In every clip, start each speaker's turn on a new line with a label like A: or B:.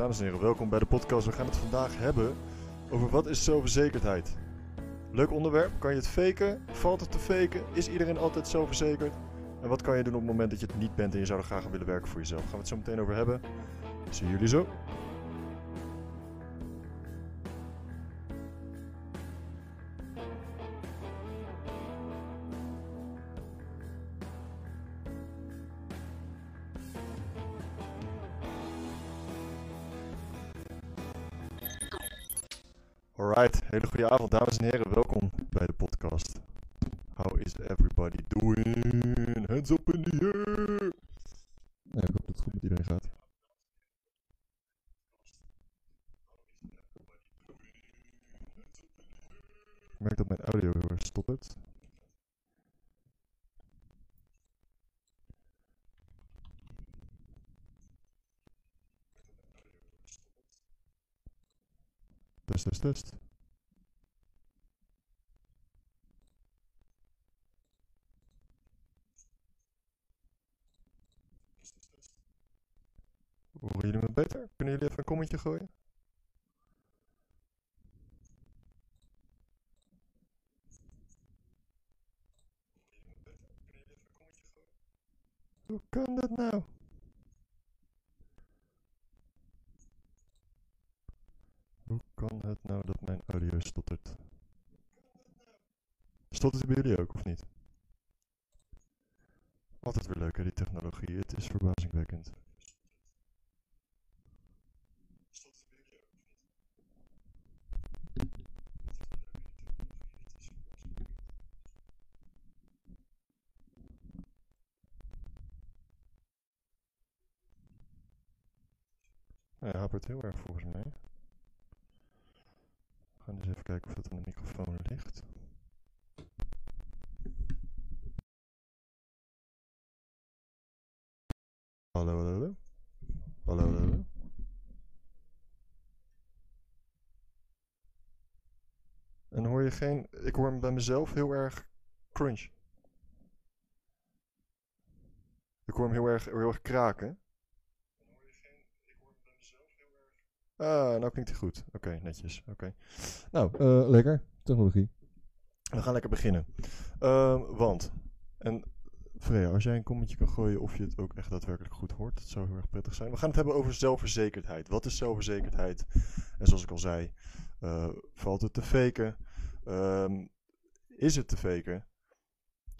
A: Dames en heren, welkom bij de podcast. We gaan het vandaag hebben over wat is zelfverzekerdheid. Leuk onderwerp. Kan je het faken? Valt het te faken? Is iedereen altijd zelfverzekerd? En wat kan je doen op het moment dat je het niet bent en je zou er graag willen werken voor jezelf? Gaan we het zo meteen over hebben. Zie jullie zo. Hele dames en heren, welkom bij de podcast. How is everybody doing? Hands up in the air! Ik hoop dat het goed met iedereen gaat. Ik merk dat mijn audio erg stottert. Test, test, test. Horen jullie me beter? Kunnen jullie even een commentje gooien? Hoe kan dat nou? Hoe kan het nou dat mijn audio stottert? Stottert het bij jullie ook, of niet? Altijd weer leuk hè, die technologie. Het is verbazingwekkend. Hij hapert heel erg volgens mij. We gaan eens even kijken of dat aan de microfoon ligt. Hallo, hallo, hallo. Hallo, hallo, hallo. En hoor je geen... Ik hoor hem bij mezelf heel erg crunch. Ik hoor hem heel erg, heel erg kraken. Ah, nou klinkt hij goed. Oké, netjes. Oké. Nou, eh, lekker. Technologie. We gaan lekker beginnen. Ehm, want, en Freya, als jij een commentje kan gooien of je het ook echt daadwerkelijk goed hoort, dat zou heel erg prettig zijn. We gaan het hebben over zelfverzekerdheid. Wat is zelfverzekerdheid? En zoals ik al zei, eh, valt het te faken? Ehm, is het te faken?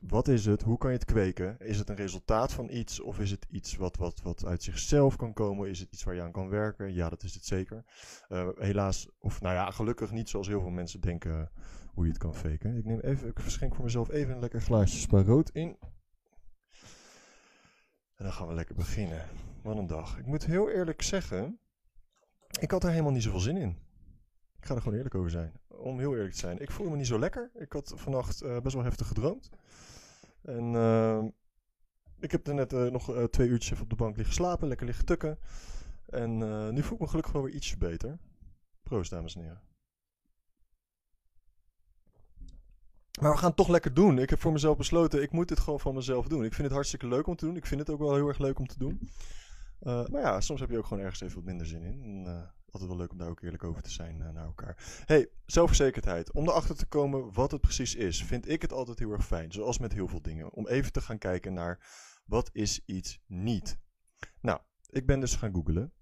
A: Wat is het? Hoe kan je het kweken? Is het een resultaat van iets of is het iets wat, wat, wat uit zichzelf kan komen? Is het iets waar je aan kan werken? Ja, dat is het zeker. Uh, helaas, of nou ja, gelukkig niet zoals heel veel mensen denken hoe je het kan faken. Ik neem even, ik verschenk voor mezelf even een lekker glaasje spa rood in. En dan gaan we lekker beginnen. Wat een dag. Ik moet heel eerlijk zeggen, ik had er helemaal niet zoveel zin in. Ik ga er gewoon eerlijk over zijn. Om heel eerlijk te zijn. Ik voelde me niet zo lekker. Ik had vannacht uh, best wel heftig gedroomd. En uh, ik heb er net uh, nog uh, twee uurtjes even op de bank liggen slapen, lekker liggen tukken. En nu voel ik me gelukkig wel weer ietsje beter. Proost, dames en heren. Maar we gaan het toch lekker doen. Ik heb voor mezelf besloten, ik moet dit gewoon van mezelf doen. Ik vind het hartstikke leuk om te doen. Ik vind het ook wel heel erg leuk om te doen. maar ja, soms heb je ook gewoon ergens even wat minder zin in. En, altijd wel leuk om daar ook eerlijk over te zijn uh, naar elkaar. Hey, zelfverzekerdheid. Om erachter te komen wat het precies is, vind ik het altijd heel erg fijn. Zoals met heel veel dingen. Om even te gaan kijken naar wat is iets niet. Nou, ik ben dus gaan googlen.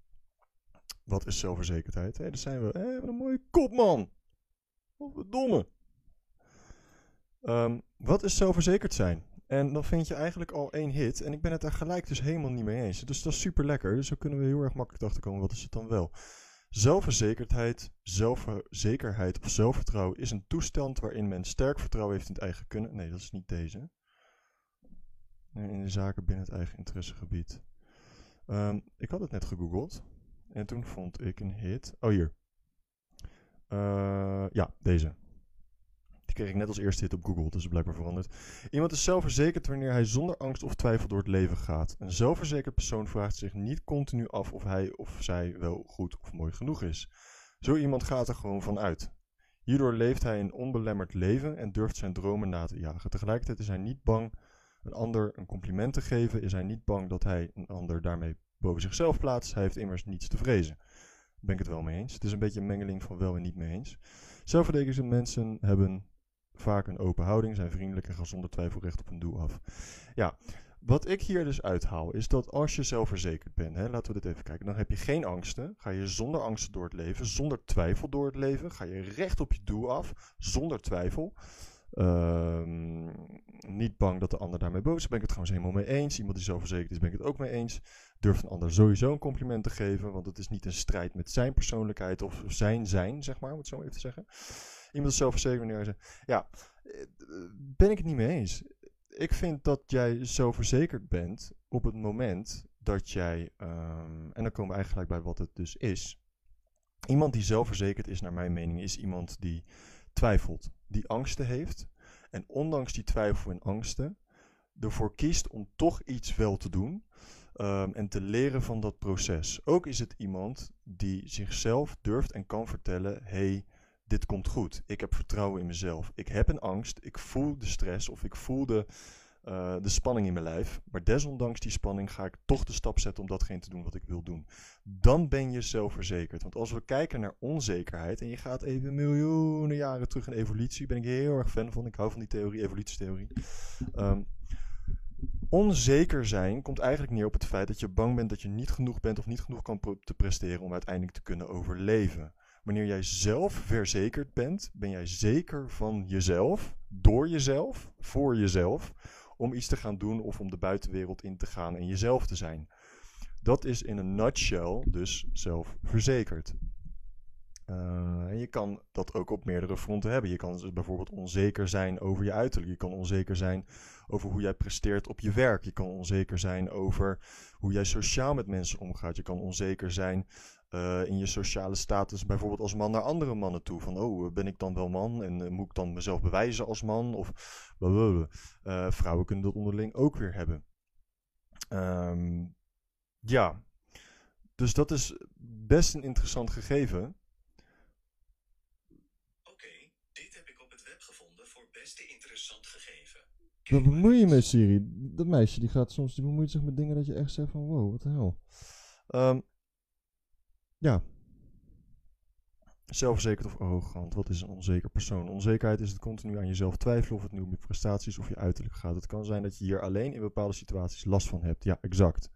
A: Wat is zelfverzekerdheid? Hé, daar zijn we. Hé, wat een mooie kop, man. Wat domme. Um, wat is zelfverzekerd zijn? En dan vind je eigenlijk al één hit. En ik ben het daar gelijk dus helemaal niet mee eens. Dus dat is super lekker. Dus zo kunnen we heel erg makkelijk achterkomen. Wat is het dan wel? Zelfverzekerdheid, zelfzekerheid of zelfvertrouwen is een toestand waarin men sterk vertrouwen heeft in het eigen kunnen. Nee, dat is niet deze. In de zaken binnen het eigen interessegebied. Um, ik had het net gegoogeld. En toen vond ik een hit. Oh, hier. Uh, ja, deze. Kreeg ik net als eerste hit op Google, dus blijkbaar veranderd. Iemand is zelfverzekerd wanneer hij zonder angst of twijfel door het leven gaat. Een zelfverzekerd persoon vraagt zich niet continu af of hij of zij wel goed of mooi genoeg is. Zo iemand gaat er gewoon van uit. Hierdoor leeft hij een onbelemmerd leven en durft zijn dromen na te jagen. Tegelijkertijd is hij niet bang een ander een compliment te geven. Is hij niet bang dat hij een ander daarmee boven zichzelf plaatst. Hij heeft immers niets te vrezen. ben ik het wel mee eens. Het is een beetje een mengeling van wel en niet mee eens. Zelfverdedigende mensen hebben vaak een open houding, zijn vriendelijk en gaan zonder twijfel recht op hun doel af. Ja, wat ik hier dus uithaal is dat als je zelfverzekerd bent, hè, laten we dit even kijken, dan heb je geen angsten, ga je zonder angsten door het leven, zonder twijfel door het leven, ga je recht op je doel af, zonder twijfel. Ehm, niet bang dat de ander daarmee boos is, ben ik het gewoon helemaal mee eens. Iemand die zelfverzekerd is, ben ik het ook mee eens. Durft een ander sowieso een compliment te geven, want het is niet een strijd met zijn persoonlijkheid of zijn zijn, zeg maar, om het zo even te zeggen. Iemand is zelfverzekerd zegt, ja, eh, ben ik het niet mee eens ik vind dat jij zo verzekerd bent op het moment dat jij, ehm, en dan komen we eigenlijk bij wat het dus is. Iemand die zelfverzekerd is, naar mijn mening, is iemand die twijfelt, die angsten heeft. En ondanks die twijfel en angsten, ervoor kiest om toch iets wel te doen. Ehm, en te leren van dat proces. Ook is het iemand die zichzelf durft en kan vertellen: hey, dit komt goed. Ik heb vertrouwen in mezelf. Ik heb een angst. Ik voel de stress of ik voel de, uh, de spanning in mijn lijf. Maar desondanks die spanning ga ik toch de stap zetten om datgene te doen wat ik wil doen. Dan ben je zelfverzekerd. Want als we kijken naar onzekerheid en je gaat even miljoenen jaren terug in evolutie, ben ik heel erg fan van. Ik hou van die theorie, evolutietheorie. Um, onzeker zijn komt eigenlijk neer op het feit dat je bang bent dat je niet genoeg bent of niet genoeg kan te presteren om uiteindelijk te kunnen overleven. Wanneer jij zelf verzekerd bent, ben jij zeker van jezelf, door jezelf, voor jezelf, om iets te gaan doen of om de buitenwereld in te gaan en jezelf te zijn. Dat is in een nutshell dus zelfverzekerd. Uh, en je kan dat ook op meerdere fronten hebben. Je kan dus bijvoorbeeld onzeker zijn over je uiterlijk. Je kan onzeker zijn over hoe jij presteert op je werk. Je kan onzeker zijn over hoe jij sociaal met mensen omgaat. Je kan onzeker zijn uh, in je sociale status, bijvoorbeeld als man naar andere mannen toe. Van, oh, ben ik dan wel man en uh, moet ik dan mezelf bewijzen als man? Of uh, vrouwen kunnen dat onderling ook weer hebben. Um, ja, dus dat is best een interessant gegeven.
B: Oké, dit heb ik op het web gevonden voor best interessant gegeven.
A: Wat bemoei je met Siri? Dat meisje die gaat soms, die bemoeit zich met dingen dat je echt zegt van wow, wat de hel. Um, ja. Zelfverzekerd of arrogant. Wat is een onzeker persoon? Onzekerheid is het continu aan jezelf twijfelen of het nu om je prestaties of je uiterlijk gaat. Het kan zijn dat je hier alleen in bepaalde situaties last van hebt. Ja, exact.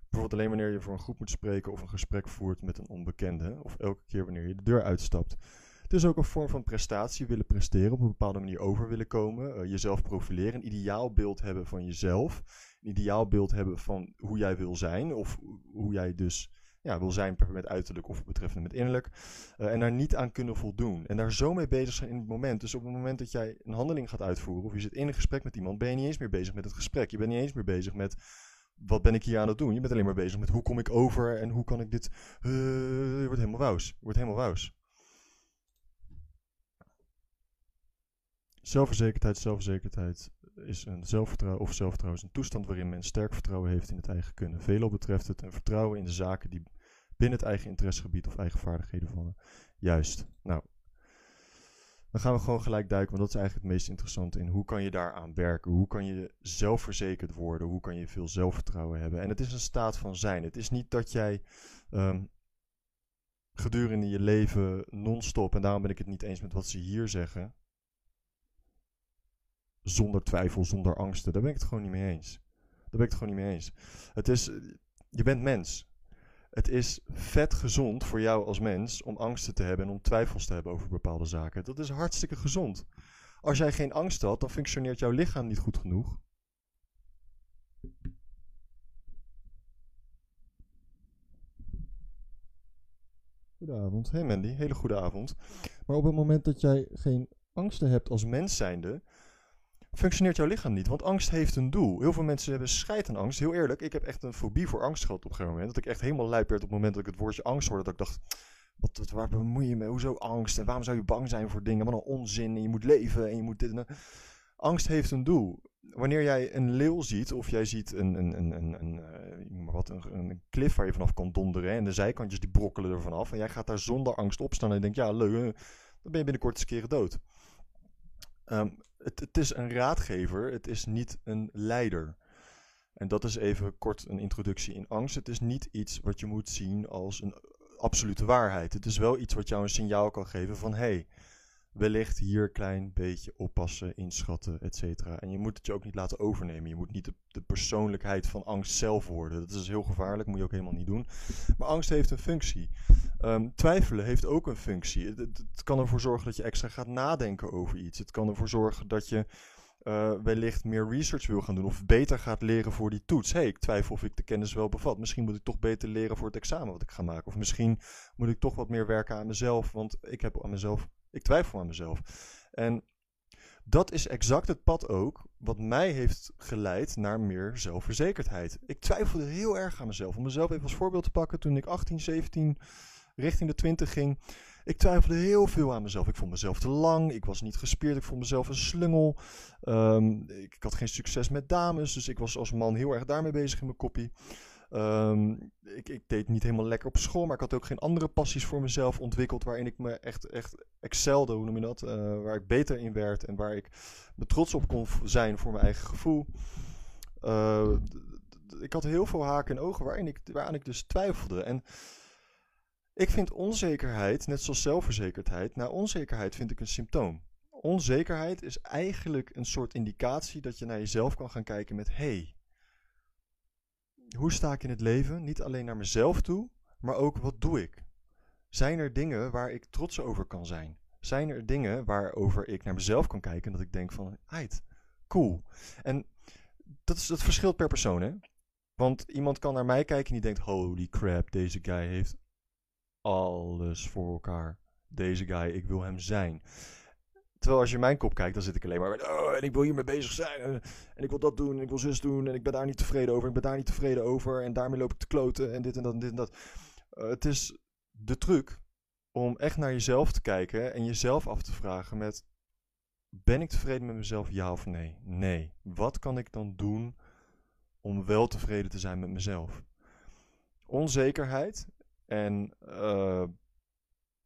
A: Bijvoorbeeld alleen wanneer je voor een groep moet spreken of een gesprek voert met een onbekende. Of elke keer wanneer je de deur uitstapt. Het is ook een vorm van prestatie, willen presteren, op een bepaalde manier over willen komen, uh, jezelf profileren, een ideaalbeeld hebben van jezelf, een ideaalbeeld hebben van hoe jij wil zijn of hoe jij dus ja, wil zijn met uiterlijk of betreffende met innerlijk. Uh, en daar niet aan kunnen voldoen. En daar zo mee bezig zijn in het moment. Dus op het moment dat jij een handeling gaat uitvoeren of je zit in een gesprek met iemand, ben je niet eens meer bezig met het gesprek. Je bent niet eens meer bezig met wat ben ik hier aan het doen. Je bent alleen maar bezig met hoe kom ik over en hoe kan ik dit. Uh, je wordt helemaal wous. Je wordt helemaal wous. Zelfverzekerdheid, zelfverzekerdheid is een zelfvertrouwen of zelfvertrouwen is een toestand waarin men sterk vertrouwen heeft in het eigen kunnen. Velo betreft het een vertrouwen in de zaken die binnen het eigen interessegebied of eigen vaardigheden vallen. Juist. Nou, dan gaan we gewoon gelijk duiken, want dat is eigenlijk het meest interessante in hoe kan je daaraan werken? Hoe kan je zelfverzekerd worden? Hoe kan je veel zelfvertrouwen hebben? En het is een staat van zijn. Het is niet dat jij um, gedurende je leven non-stop, en daarom ben ik het niet eens met wat ze hier zeggen, zonder twijfel, zonder angsten. Daar ben ik het gewoon niet mee eens. Daar ben ik het gewoon niet mee eens. Het is, je bent mens. Het is vet gezond voor jou als mens om angsten te hebben en om twijfels te hebben over bepaalde zaken. Dat is hartstikke gezond. Als jij geen angst had, dan functioneert jouw lichaam niet goed genoeg. Goedenavond. Hey Mandy, hele goede avond. Maar op het moment dat jij geen angsten hebt als mens zijnde, functioneert jouw lichaam niet. Want angst heeft een doel. Heel veel mensen hebben scheid aan angst. Heel eerlijk, ik heb echt een fobie voor angst gehad op een gegeven moment. Dat ik echt helemaal lijp werd op het moment dat ik het woordje angst hoorde. Dat ik dacht, wat, wat, waar bemoei je mee? Hoezo angst? En waarom zou je bang zijn voor dingen? Wat een onzin. En je moet leven en je moet dit en dat. Angst heeft een doel. Wanneer jij een leeuw ziet, of jij ziet een, een, een, een, een, uh, wat, een, een klif waar je vanaf kan donderen. En de zijkantjes die brokkelen er vanaf. En jij gaat daar zonder angst op staan en je denkt, ja leuk, dan ben je binnenkort eens keren dood. Um, het, het is een raadgever, het is niet een leider. En dat is even kort een introductie in angst. Het is niet iets wat je moet zien als een absolute waarheid. Het is wel iets wat jou een signaal kan geven van... hey, wellicht hier een klein beetje oppassen, inschatten, et cetera. En je moet het je ook niet laten overnemen. Je moet niet de, de, persoonlijkheid van angst zelf worden. Dat is heel gevaarlijk, moet je ook helemaal niet doen. Maar angst heeft een functie. Ehm, twijfelen heeft ook een functie. Het, kan ervoor zorgen dat je extra gaat nadenken over iets. Het kan ervoor zorgen dat je uh, wellicht meer research wil gaan doen of beter gaat leren voor die toets. hey, ik twijfel of ik de kennis wel bevat. Misschien moet ik toch beter leren voor het examen wat ik ga maken. Of misschien moet ik toch wat meer werken aan mezelf, want ik heb aan mezelf, ik twijfel aan mezelf. En dat is exact het pad ook wat mij heeft geleid naar meer zelfverzekerdheid. Ik twijfelde heel erg aan mezelf. Om mezelf even als voorbeeld te pakken, toen ik 18, 17 richting de 20 ging, ik twijfelde heel veel aan mezelf. Ik vond mezelf te lang. Ik was niet gespierd. Ik vond mezelf een slungel. Ik, ik, had geen succes met dames. Dus ik was als man heel erg daarmee bezig in mijn koppie. Um, ik, ik, deed niet helemaal lekker op school. Maar ik had ook geen andere passies voor mezelf ontwikkeld. Waarin ik me echt, echt excelde, hoe noem je dat? Uh, waar ik beter in werd. En waar ik me trots op kon zijn voor mijn eigen gevoel. Uh, ik had heel veel haken en ogen waarin ik, waaraan ik dus twijfelde. En ik vind onzekerheid, net zoals zelfverzekerdheid, nou onzekerheid vind ik een symptoom. Onzekerheid is eigenlijk een soort indicatie dat je naar jezelf kan gaan kijken met hey, hoe sta ik in het leven? Niet alleen naar mezelf toe, maar ook wat doe ik? Zijn er dingen waar ik trots over kan zijn? Zijn er dingen waarover ik naar mezelf kan kijken en dat ik denk van, heid, cool. En dat, is, dat verschilt per persoon, hè? Want iemand kan naar mij kijken en die denkt, holy crap, deze guy heeft alles voor elkaar. Deze guy, ik wil hem zijn. Terwijl als je mijn kop kijkt, dan zit ik alleen maar met, oh, en ik wil hiermee bezig zijn. En, ik wil dat doen, en ik wil zus doen, en ik ben daar niet tevreden over, ik ben daar niet tevreden over, en daarmee loop ik te kloten, en dit en dat en dit en dat. Uh, het is de truc om echt naar jezelf te kijken en jezelf af te vragen met, ben ik tevreden met mezelf, ja of nee? Nee. Wat kan ik dan doen om wel tevreden te zijn met mezelf? Onzekerheid en uh,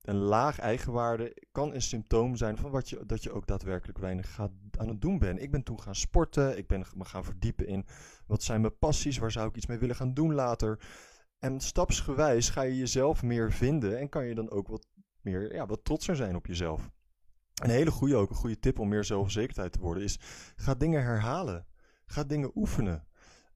A: een laag eigenwaarde kan een symptoom zijn van wat je, dat je ook daadwerkelijk weinig gaat, aan het doen bent. Ik ben toen gaan sporten, ik ben me gaan verdiepen in wat zijn mijn passies, waar zou ik iets mee willen gaan doen later. En stapsgewijs ga je jezelf meer vinden en kan je dan ook wat meer, ja, wat trotser zijn op jezelf. Een hele goede ook, een goede tip om meer zelfverzekerdheid te worden, is ga dingen herhalen. Ga dingen oefenen.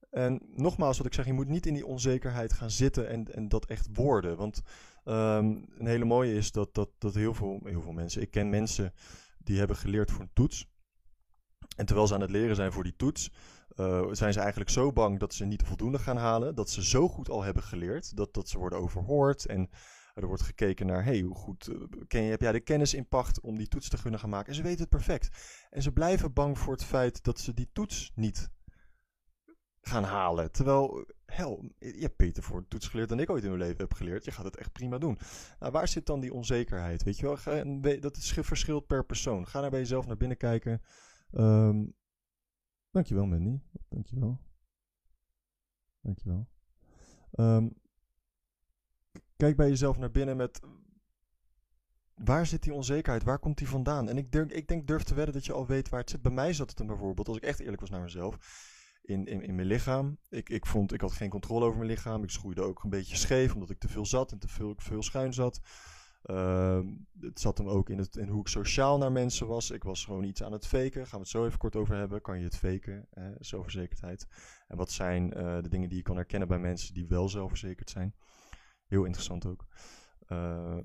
A: En nogmaals, wat ik zeg, je moet niet in die onzekerheid gaan zitten en, en dat echt worden. Want um, een hele mooie is dat, dat, dat heel, veel, heel veel mensen, ik ken mensen die hebben geleerd voor een toets. En terwijl ze aan het leren zijn voor die toets, uh, zijn ze eigenlijk zo bang dat ze niet de voldoende gaan halen. Dat ze zo goed al hebben geleerd, dat, dat ze worden overhoord. En er wordt gekeken naar, hey, hoe goed uh, ken je, heb jij de kennis in pacht om die toets te kunnen gaan maken? En ze weten het perfect. En ze blijven bang voor het feit dat ze die toets niet gaan halen. Terwijl, hel, je hebt beter voor toets geleerd dan ik ooit in mijn leven heb geleerd. Je gaat het echt prima doen. Nou, waar zit dan die onzekerheid? Weet je wel, dat verschilt per persoon. Ga naar bij jezelf naar binnen kijken. Um, dankjewel, Mandy. Dankjewel. Dankjewel. Um, kijk bij jezelf naar binnen met... Waar zit die onzekerheid? Waar komt die vandaan? En ik, durf, ik denk, durf te wedden dat je al weet waar het zit. Bij mij zat het dan bijvoorbeeld, als ik echt eerlijk was naar mezelf in, in, mijn lichaam. Ik, ik, vond, ik had geen controle over mijn lichaam. Ik schroeide ook een beetje scheef, omdat ik te veel zat en te veel, veel schuin zat. Uh, het zat hem ook in, het, in hoe ik sociaal naar mensen was. Ik was gewoon iets aan het faken. Gaan we het zo even kort over hebben. Kan je het faken? Eh, zelfverzekerdheid. En wat zijn uh, de dingen die je kan herkennen bij mensen die wel zelfverzekerd zijn? Heel interessant ook. Uh,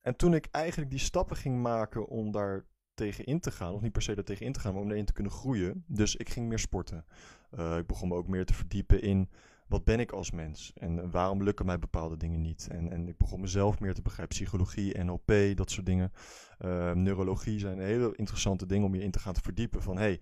A: en toen ik eigenlijk die stappen ging maken om daar tegen in te gaan. Of niet per se er tegen in te gaan, maar om erin te kunnen groeien. Dus ik ging meer sporten. Uh, ik begon me ook meer te verdiepen in wat ben ik als mens en waarom lukken mij bepaalde dingen niet. En, en ik begon mezelf meer te begrijpen. Psychologie, NLP, dat soort dingen. Uh, neurologie zijn hele interessante dingen om je in te gaan te verdiepen. Van hey,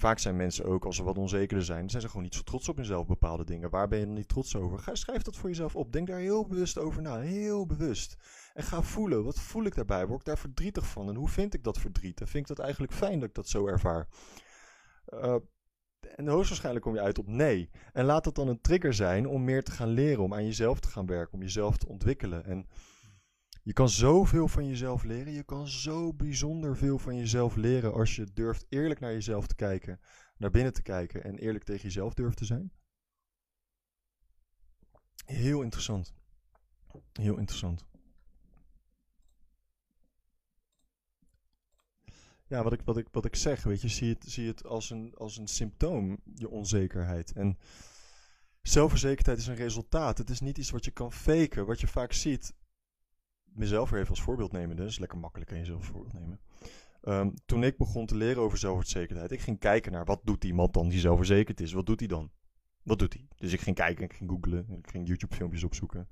A: vaak zijn mensen ook, als ze wat onzekerder zijn, zijn ze gewoon niet zo trots op hunzelf, bepaalde dingen. Waar ben je dan niet trots over? Ga, schrijf dat voor jezelf op. Denk daar heel bewust over na. Heel bewust. En ga voelen. Wat voel ik daarbij? Word ik daar verdrietig van? En hoe vind ik dat verdriet? En vind ik dat eigenlijk fijn dat ik dat zo ervaar? Uh, en hoogstwaarschijnlijk kom je uit op nee. En laat dat dan een trigger zijn om meer te gaan leren, om aan jezelf te gaan werken, om jezelf te ontwikkelen. En je kan zoveel van jezelf leren. Je kan zo bijzonder veel van jezelf leren als je durft eerlijk naar jezelf te kijken, naar binnen te kijken en eerlijk tegen jezelf durft te zijn. Heel interessant. Heel interessant. Ja, wat ik, wat ik, wat ik zeg, weet je, zie het, zie het als, een, als een symptoom, je onzekerheid. En zelfverzekerdheid is een resultaat. Het is niet iets wat je kan faken. Wat je vaak ziet, mezelf weer even als voorbeeld nemen, dus lekker makkelijk aan jezelf voorbeeld nemen. Ehm, toen ik begon te leren over zelfverzekerdheid, ik ging kijken naar wat doet iemand dan die zelfverzekerd is. Wat doet hij dan? Wat doet hij? Dus ik ging kijken, ik ging googlen, ik ging YouTube filmpjes opzoeken.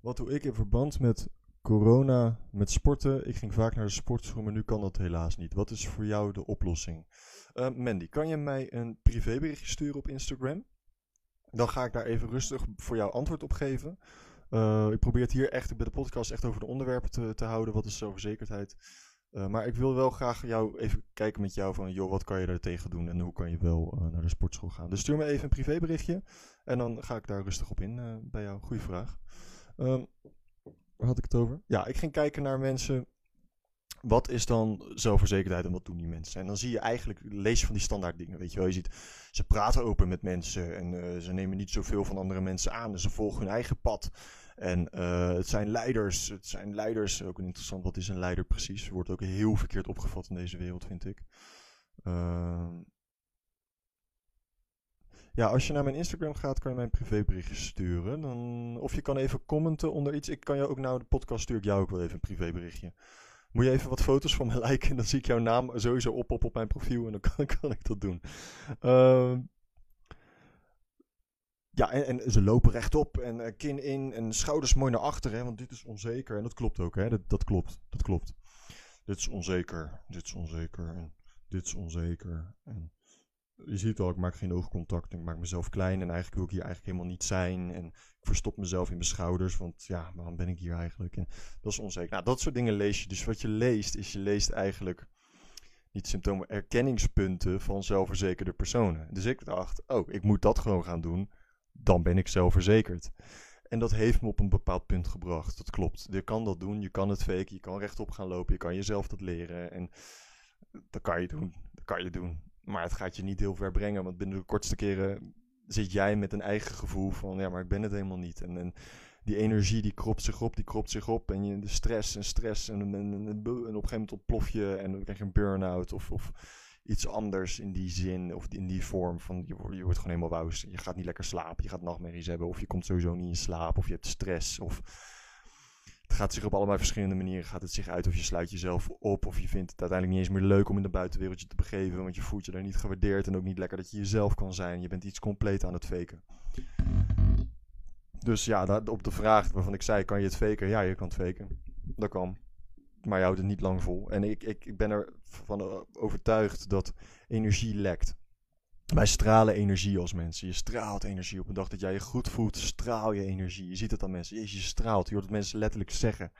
A: Wat doe ik in verband met corona, met sporten? Ik ging vaak naar de sportschool, maar nu kan dat helaas niet. Wat is voor jou de oplossing? Uh, Mandy, kan je mij een privéberichtje sturen op Instagram? Dan ga ik daar even rustig voor jou antwoord op geven. Uh, ik probeer het hier echt bij de podcast echt over de onderwerpen te, te houden. Wat is zelfverzekerdheid? Uh, maar ik wil wel graag jou even kijken met jou van, joh, wat kan je daar tegen doen en hoe kan je wel naar de sportschool gaan? Dus stuur me even een privéberichtje en dan ga ik daar rustig op in bij jou. Goeie vraag. Um, waar had ik het over? Ja, ik ging kijken naar mensen. Wat is dan zelfverzekerdheid en wat doen die mensen? En dan zie je eigenlijk, lees je van die standaard dingen, weet je wel. Je ziet, ze praten open met mensen en uh, ze nemen niet zoveel van andere mensen aan. Dus ze volgen hun eigen pad. En uh, het zijn leiders, het zijn leiders, ook interessant, wat is een leider precies? Wordt ook heel verkeerd opgevat in deze wereld, vind ik. Uh, ja, als je naar mijn Instagram gaat, kan je mij een privéberichtje sturen. Dan, of je kan even commenten onder iets. Ik kan je ook nou de podcast stuur ik jou ook wel even een privéberichtje. Moet je even wat foto's van me liken, dan zie ik jouw naam sowieso op op, op mijn profiel en dan kan, kan ik dat doen. Uh, ja, en, en, ze lopen rechtop en uh, kin in en schouders mooi naar achteren, want dit is onzeker. En dat klopt ook, hè? Dat, dat klopt, dat klopt. Dit is onzeker, dit is onzeker en dit is onzeker. En je ziet al, ik maak geen oogcontact. Ik maak mezelf klein en eigenlijk wil ik hier eigenlijk helemaal niet zijn. En ik verstop mezelf in mijn schouders, want ja, waarom ben ik hier eigenlijk? En dat is onzeker. Nou, dat soort dingen lees je. Dus wat je leest, is je leest eigenlijk niet symptomen, erkenningspunten van zelfverzekerde personen. Dus ik dacht, oh, ik moet dat gewoon gaan doen. Dan ben ik zelfverzekerd. En dat heeft me op een bepaald punt gebracht. Dat klopt. Je kan dat doen, je kan het faken, je kan rechtop gaan lopen, je kan jezelf dat leren. En dat kan je doen. Dat kan je doen. Maar het gaat je niet heel ver brengen, want binnen de kortste keren zit jij met een eigen gevoel van, ja, maar ik ben het helemaal niet. En, en die energie die kropt zich op, die kropt zich op. En je, de stress en stress en, en, op een gegeven moment ontplof je en dan krijg je een burn-out of, of iets anders in die zin of in die vorm van je, je wordt gewoon helemaal wauw. Je gaat niet lekker slapen, je gaat nachtmerries hebben of je komt sowieso niet in slaap of je hebt stress of het gaat zich op allemaal verschillende manieren gaat het zich uit. Of je sluit jezelf op. Of je vindt het uiteindelijk niet eens meer leuk om in de buitenwereldje te begeven. Want je voelt je daar niet gewaardeerd. En ook niet lekker dat je jezelf kan zijn. Je bent iets compleet aan het faken. Dus ja, op de vraag waarvan ik zei, kan je het faken? Ja, je kan het faken. Dat kan. Maar je houdt het niet lang vol. En ik, ik, ik ben ervan overtuigd dat energie lekt. Wij stralen energie als mensen. Je straalt energie op een dag dat jij je goed voelt. Straal je energie. Je ziet het aan mensen. Je straalt. Je hoort het mensen letterlijk zeggen.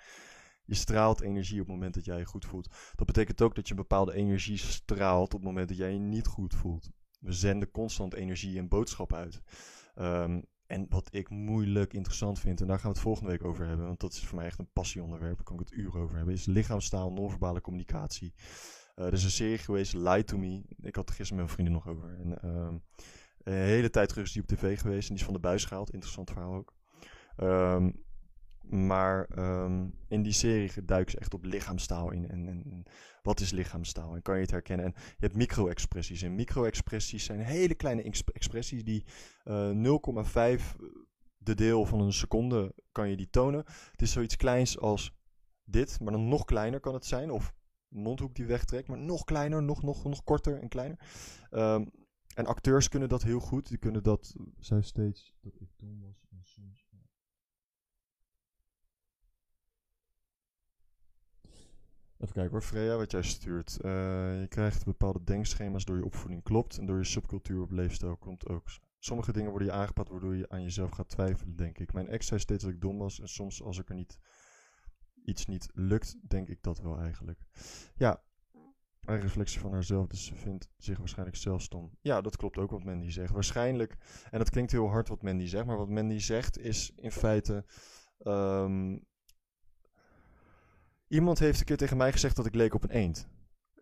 A: Je straalt energie op het moment dat jij je goed voelt. Dat betekent ook dat je een bepaalde energie straalt op het moment dat jij je niet goed voelt. We zenden constant energie en boodschap uit. Um, en wat ik moeilijk interessant vind, en daar gaan we het volgende week over hebben, want dat is voor mij echt een passieonderwerp, daar kan ik het uur over hebben, is lichaamstaal, non-verbale communicatie. Er is een serie geweest, Lie to Me. Ik had er gisteren met mijn vrienden nog over. En, uh, een hele tijd terug is die op tv geweest en die is van de buis gehaald. Interessant verhaal ook. Um, maar um, in die serie duiken ze echt op lichaamstaal in. En, en, wat is lichaamstaal? En kan je het herkennen? En je hebt micro-expressies. En micro-expressies zijn hele kleine expressies die uh, 0,5 de deel van een seconde kan je die tonen. Het is zoiets kleins als dit, maar dan nog kleiner kan het zijn. Of mondhoek die wegtrekt, maar nog kleiner, nog, nog, nog korter en kleiner. Um, en acteurs kunnen dat heel goed. Die kunnen dat. Zij steeds dat ik dom was en soms. Even kijken hoor, Freya, wat jij stuurt. Uh, je krijgt bepaalde denkschema's door je opvoeding, klopt. En door je subcultuur op leefstijl komt ook. Sommige dingen worden je aangepakt waardoor je aan jezelf gaat twijfelen, denk ik. Mijn ex zei steeds dat ik dom was. En soms als ik er niet iets niet lukt, denk ik dat wel eigenlijk. Ja, een reflectie van haarzelf, dus ze vindt zich waarschijnlijk zelf stom. Ja, dat klopt ook wat Mandy zegt. Waarschijnlijk, en dat klinkt heel hard wat Mandy zegt, maar wat Mandy zegt is in feite... Um, iemand heeft een keer tegen mij gezegd dat ik leek op een eend.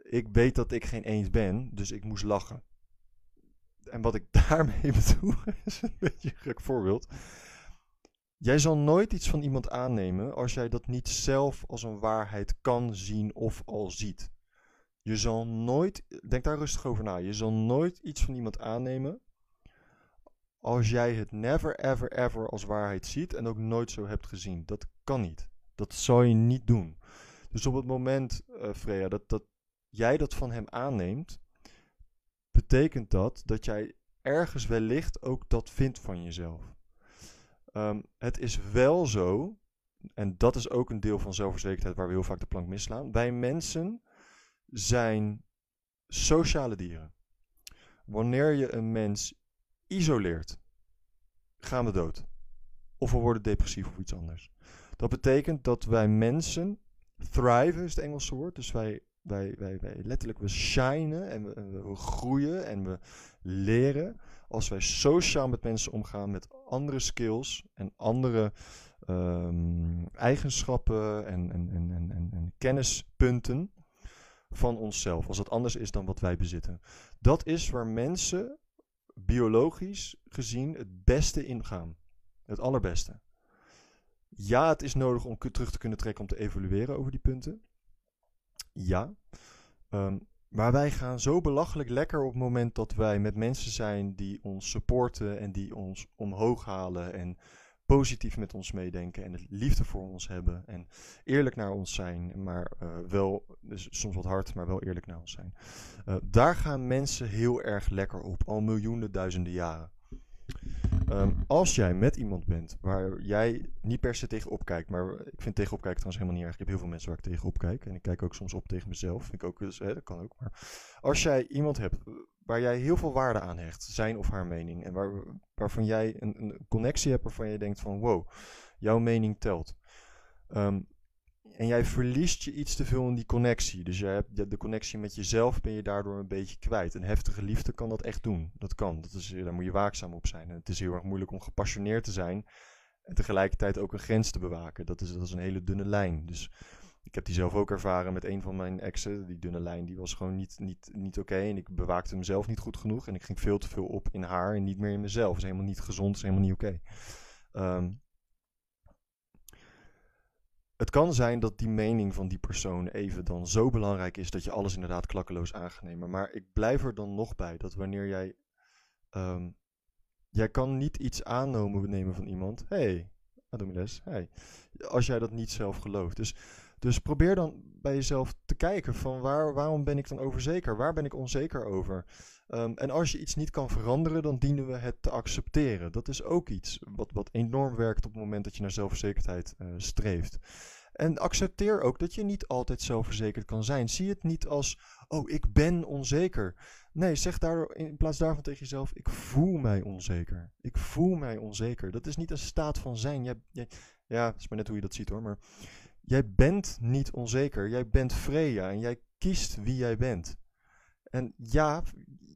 A: ik weet dat ik geen eens ben, dus ik moest lachen. En wat ik daarmee bedoel, is een beetje een gek voorbeeld. Jij zal nooit iets van iemand aannemen als jij dat niet zelf als een waarheid kan zien of al ziet. Je zal nooit, denk daar rustig over na, je zal nooit iets van iemand aannemen als jij het never ever ever als waarheid ziet en ook nooit zo hebt gezien. Dat kan niet. Dat zal je niet doen. Dus op het moment, uh, Freya, dat, dat jij dat van hem aanneemt, betekent dat dat jij ergens wellicht ook dat vindt van jezelf. Um, het is wel zo, en dat is ook een deel van zelfverzekerdheid waar we heel vaak de plank misslaan. Wij mensen zijn sociale dieren. Wanneer je een mens isoleert, gaan we dood. Of we worden depressief of iets anders. Dat betekent dat wij mensen thriven, is het Engelse woord. Dus wij, wij, wij, wij letterlijk, we shinen en we groeien en we leren. Als wij sociaal met mensen omgaan, met andere skills en andere um, eigenschappen en, en, en, en, en kennispunten van onszelf. Als het anders is dan wat wij bezitten. Dat is waar mensen biologisch gezien het beste ingaan. Het allerbeste. Ja, het is nodig om terug te kunnen trekken om te evalueren over die punten. Ja. Um, maar wij gaan zo belachelijk lekker op het moment dat wij met mensen zijn die ons supporten en die ons omhoog halen en positief met ons meedenken en het liefde voor ons hebben en eerlijk naar ons zijn, maar uh, wel, dus soms wat hard, maar wel eerlijk naar ons zijn. Uh, daar gaan mensen heel erg lekker op, al miljoenen, duizenden jaren. Um, als jij met iemand bent waar jij niet per se tegenop kijkt, maar ik vind tegenop kijken trouwens helemaal niet erg. Ik heb heel veel mensen waar ik tegenop kijk. En ik kijk ook soms op tegen mezelf. Vind ook, dus, hè, dat kan ook. Maar als jij iemand hebt waar jij heel veel waarde aan hecht, zijn of haar mening, en waar, waarvan jij een, een connectie hebt waarvan je denkt van wow, jouw mening telt. Um, en jij verliest je iets te veel in die connectie. Dus jij hebt de connectie met jezelf ben je daardoor een beetje kwijt. Een heftige liefde kan dat echt doen. Dat kan. Dat is, daar moet je waakzaam op zijn. En het is heel erg moeilijk om gepassioneerd te zijn. En tegelijkertijd ook een grens te bewaken. Dat is, dat is een hele dunne lijn. Dus ik heb die zelf ook ervaren met een van mijn exen. Die dunne lijn die was gewoon niet, niet, niet oké. En ik bewaakte mezelf niet goed genoeg. En ik ging veel te veel op in haar en niet meer in mezelf. Dat is helemaal niet gezond. Is helemaal niet oké. Um, het kan zijn dat die mening van die persoon even dan zo belangrijk is dat je alles inderdaad klakkeloos aan gaat nemen. Maar ik blijf er dan nog bij dat wanneer jij. Um, jij kan niet iets aannemen van iemand. Hé, hey, Adomiles, hey. Als jij dat niet zelf gelooft. Dus, dus probeer dan bij jezelf te kijken van waar, waarom ben ik dan overzeker? Waar ben ik onzeker over? Um, en als je iets niet kan veranderen, dan dienen we het te accepteren. Dat is ook iets wat, wat enorm werkt op het moment dat je naar zelfverzekerdheid uh, streeft. En accepteer ook dat je niet altijd zelfverzekerd kan zijn. Zie het niet als, oh, ik ben onzeker. Nee, zeg daar in plaats daarvan tegen jezelf, ik voel mij onzeker. Ik voel mij onzeker. Dat is niet een staat van zijn. Ja, dat is maar net hoe je dat ziet hoor. Maar jij bent niet onzeker. Jij bent Freya en jij kiest wie jij bent. En ja,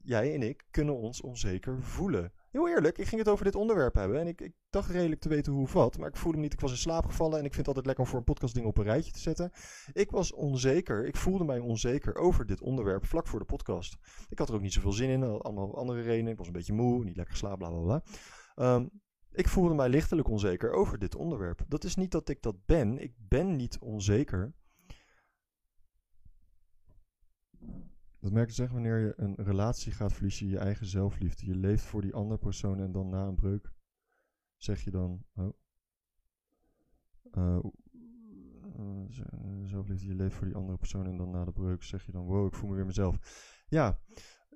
A: jij en ik kunnen ons onzeker voelen. Heel eerlijk, ik ging het over dit onderwerp hebben en ik, ik dacht redelijk te weten hoe of wat, maar ik voelde me niet. Ik was in slaap gevallen en ik vind het altijd lekker om voor een podcastding op een rijtje te zetten. Ik was onzeker, ik voelde mij onzeker over dit onderwerp vlak voor de podcast. Ik had er ook niet zoveel zin in, allemaal andere redenen. Ik was een beetje moe, niet lekker geslapen, bla bla bla. Um, ik voelde mij lichtelijk onzeker over dit onderwerp. Dat is niet dat ik dat ben. Ik ben niet onzeker. Dat merk je zeg wanneer je een relatie gaat, verlies je je eigen zelfliefde. Je leeft voor die andere persoon en dan na een breuk zeg je dan, oh, uh, zelfliefde, je leeft voor die andere persoon en dan na de breuk zeg je dan, wow, ik voel me weer mezelf. Ja,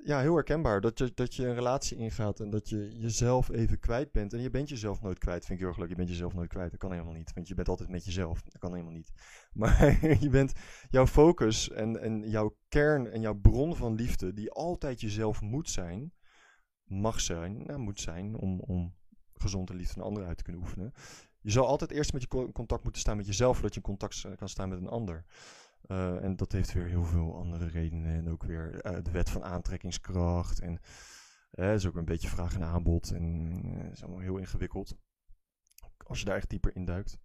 A: ja, heel herkenbaar. Dat je, dat je een relatie ingaat en dat je jezelf even kwijt bent. En je bent jezelf nooit kwijt. Vind ik heel erg leuk. Je bent jezelf nooit kwijt. Dat kan helemaal niet. Want je bent altijd met jezelf. Dat kan helemaal niet. Maar je bent jouw focus en, en jouw kern en jouw bron van liefde, die altijd jezelf moet zijn, mag zijn, nou, moet zijn om, om gezonde liefde naar anderen uit te kunnen oefenen. Je zal altijd eerst met je contact moeten staan met jezelf, voordat je in contact kan staan met een ander. Uh, en dat heeft weer heel veel andere redenen. En ook weer uh, de wet van aantrekkingskracht. En uh, is ook een beetje vraag en aanbod. En is allemaal heel ingewikkeld. Als je daar echt dieper induikt.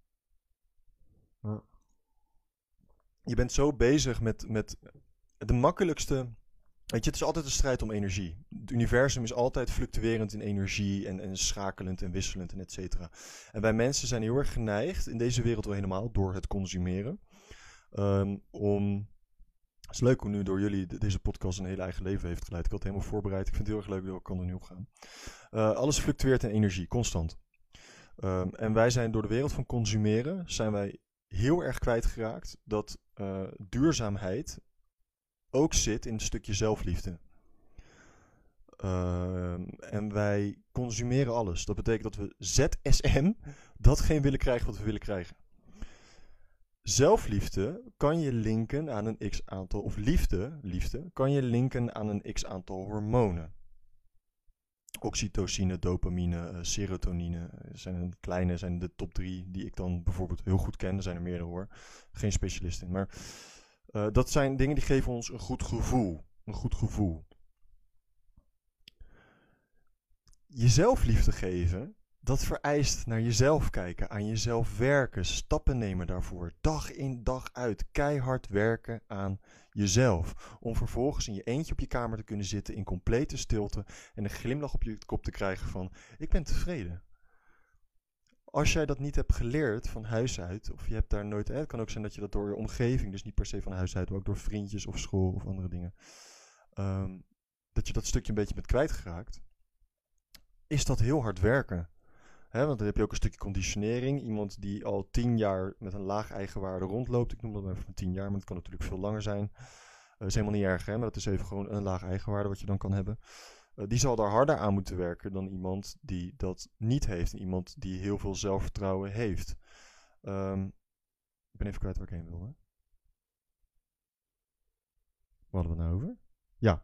A: Je bent zo bezig met, met de makkelijkste. Weet je, het is altijd een strijd om energie. Het universum is altijd fluctuerend in energie en, en schakelend en wisselend en et cetera. En wij mensen zijn heel erg geneigd, in deze wereld wel helemaal, door het consumeren, ehm, om het is leuk hoe nu door jullie de- deze podcast een hele eigen leven heeft geleid. Ik had het helemaal voorbereid. Ik vind het heel erg leuk, dus ik kan er nu op gaan. Eh, alles fluctueert in energie, constant. Ehm, en wij zijn door de wereld van consumeren, zijn wij heel erg kwijtgeraakt dat eh, duurzaamheid ook zit in een stukje zelfliefde. Ehm, en wij consumeren alles. Dat betekent dat we ZSM datgene willen krijgen wat we willen krijgen. Zelfliefde kan je linken aan een x aantal, of liefde, liefde, kan je linken aan een x aantal hormonen. Oxytocine, dopamine, eh, serotonine eh, zijn een kleine, zijn de top drie die ik dan bijvoorbeeld heel goed ken. Er zijn er meerdere hoor, geen specialist in. Maar eh, dat zijn dingen die geven ons een goed gevoel. Een goed gevoel. Jezelf liefde geven, dat vereist naar jezelf kijken, aan jezelf werken, stappen nemen daarvoor, dag in dag uit, keihard werken aan jezelf. Om vervolgens in je eentje op je kamer te kunnen zitten in complete stilte en een glimlach op je kop te krijgen van ik ben tevreden. Als jij dat niet hebt geleerd van huis uit, of je hebt daar nooit, het kan ook zijn dat je dat door je omgeving, dus niet per se van huis uit, maar ook door vriendjes of school of andere dingen, ehm, dat je dat stukje een beetje bent kwijtgeraakt, is dat heel hard werken. Hè, want dan heb je ook een stukje conditionering. Iemand die al tien jaar met een laag eigenwaarde rondloopt. Ik noem dat maar even tien jaar, maar het kan natuurlijk veel langer zijn. Dat is helemaal niet erg, hè, maar dat is even gewoon een laag eigenwaarde wat je dan kan hebben. Eh, die zal daar harder aan moeten werken dan iemand die dat niet heeft. Iemand die heel veel zelfvertrouwen heeft. Ehm, ik ben even kwijt waar ik heen wilde. Wat hadden we nou over? Ja,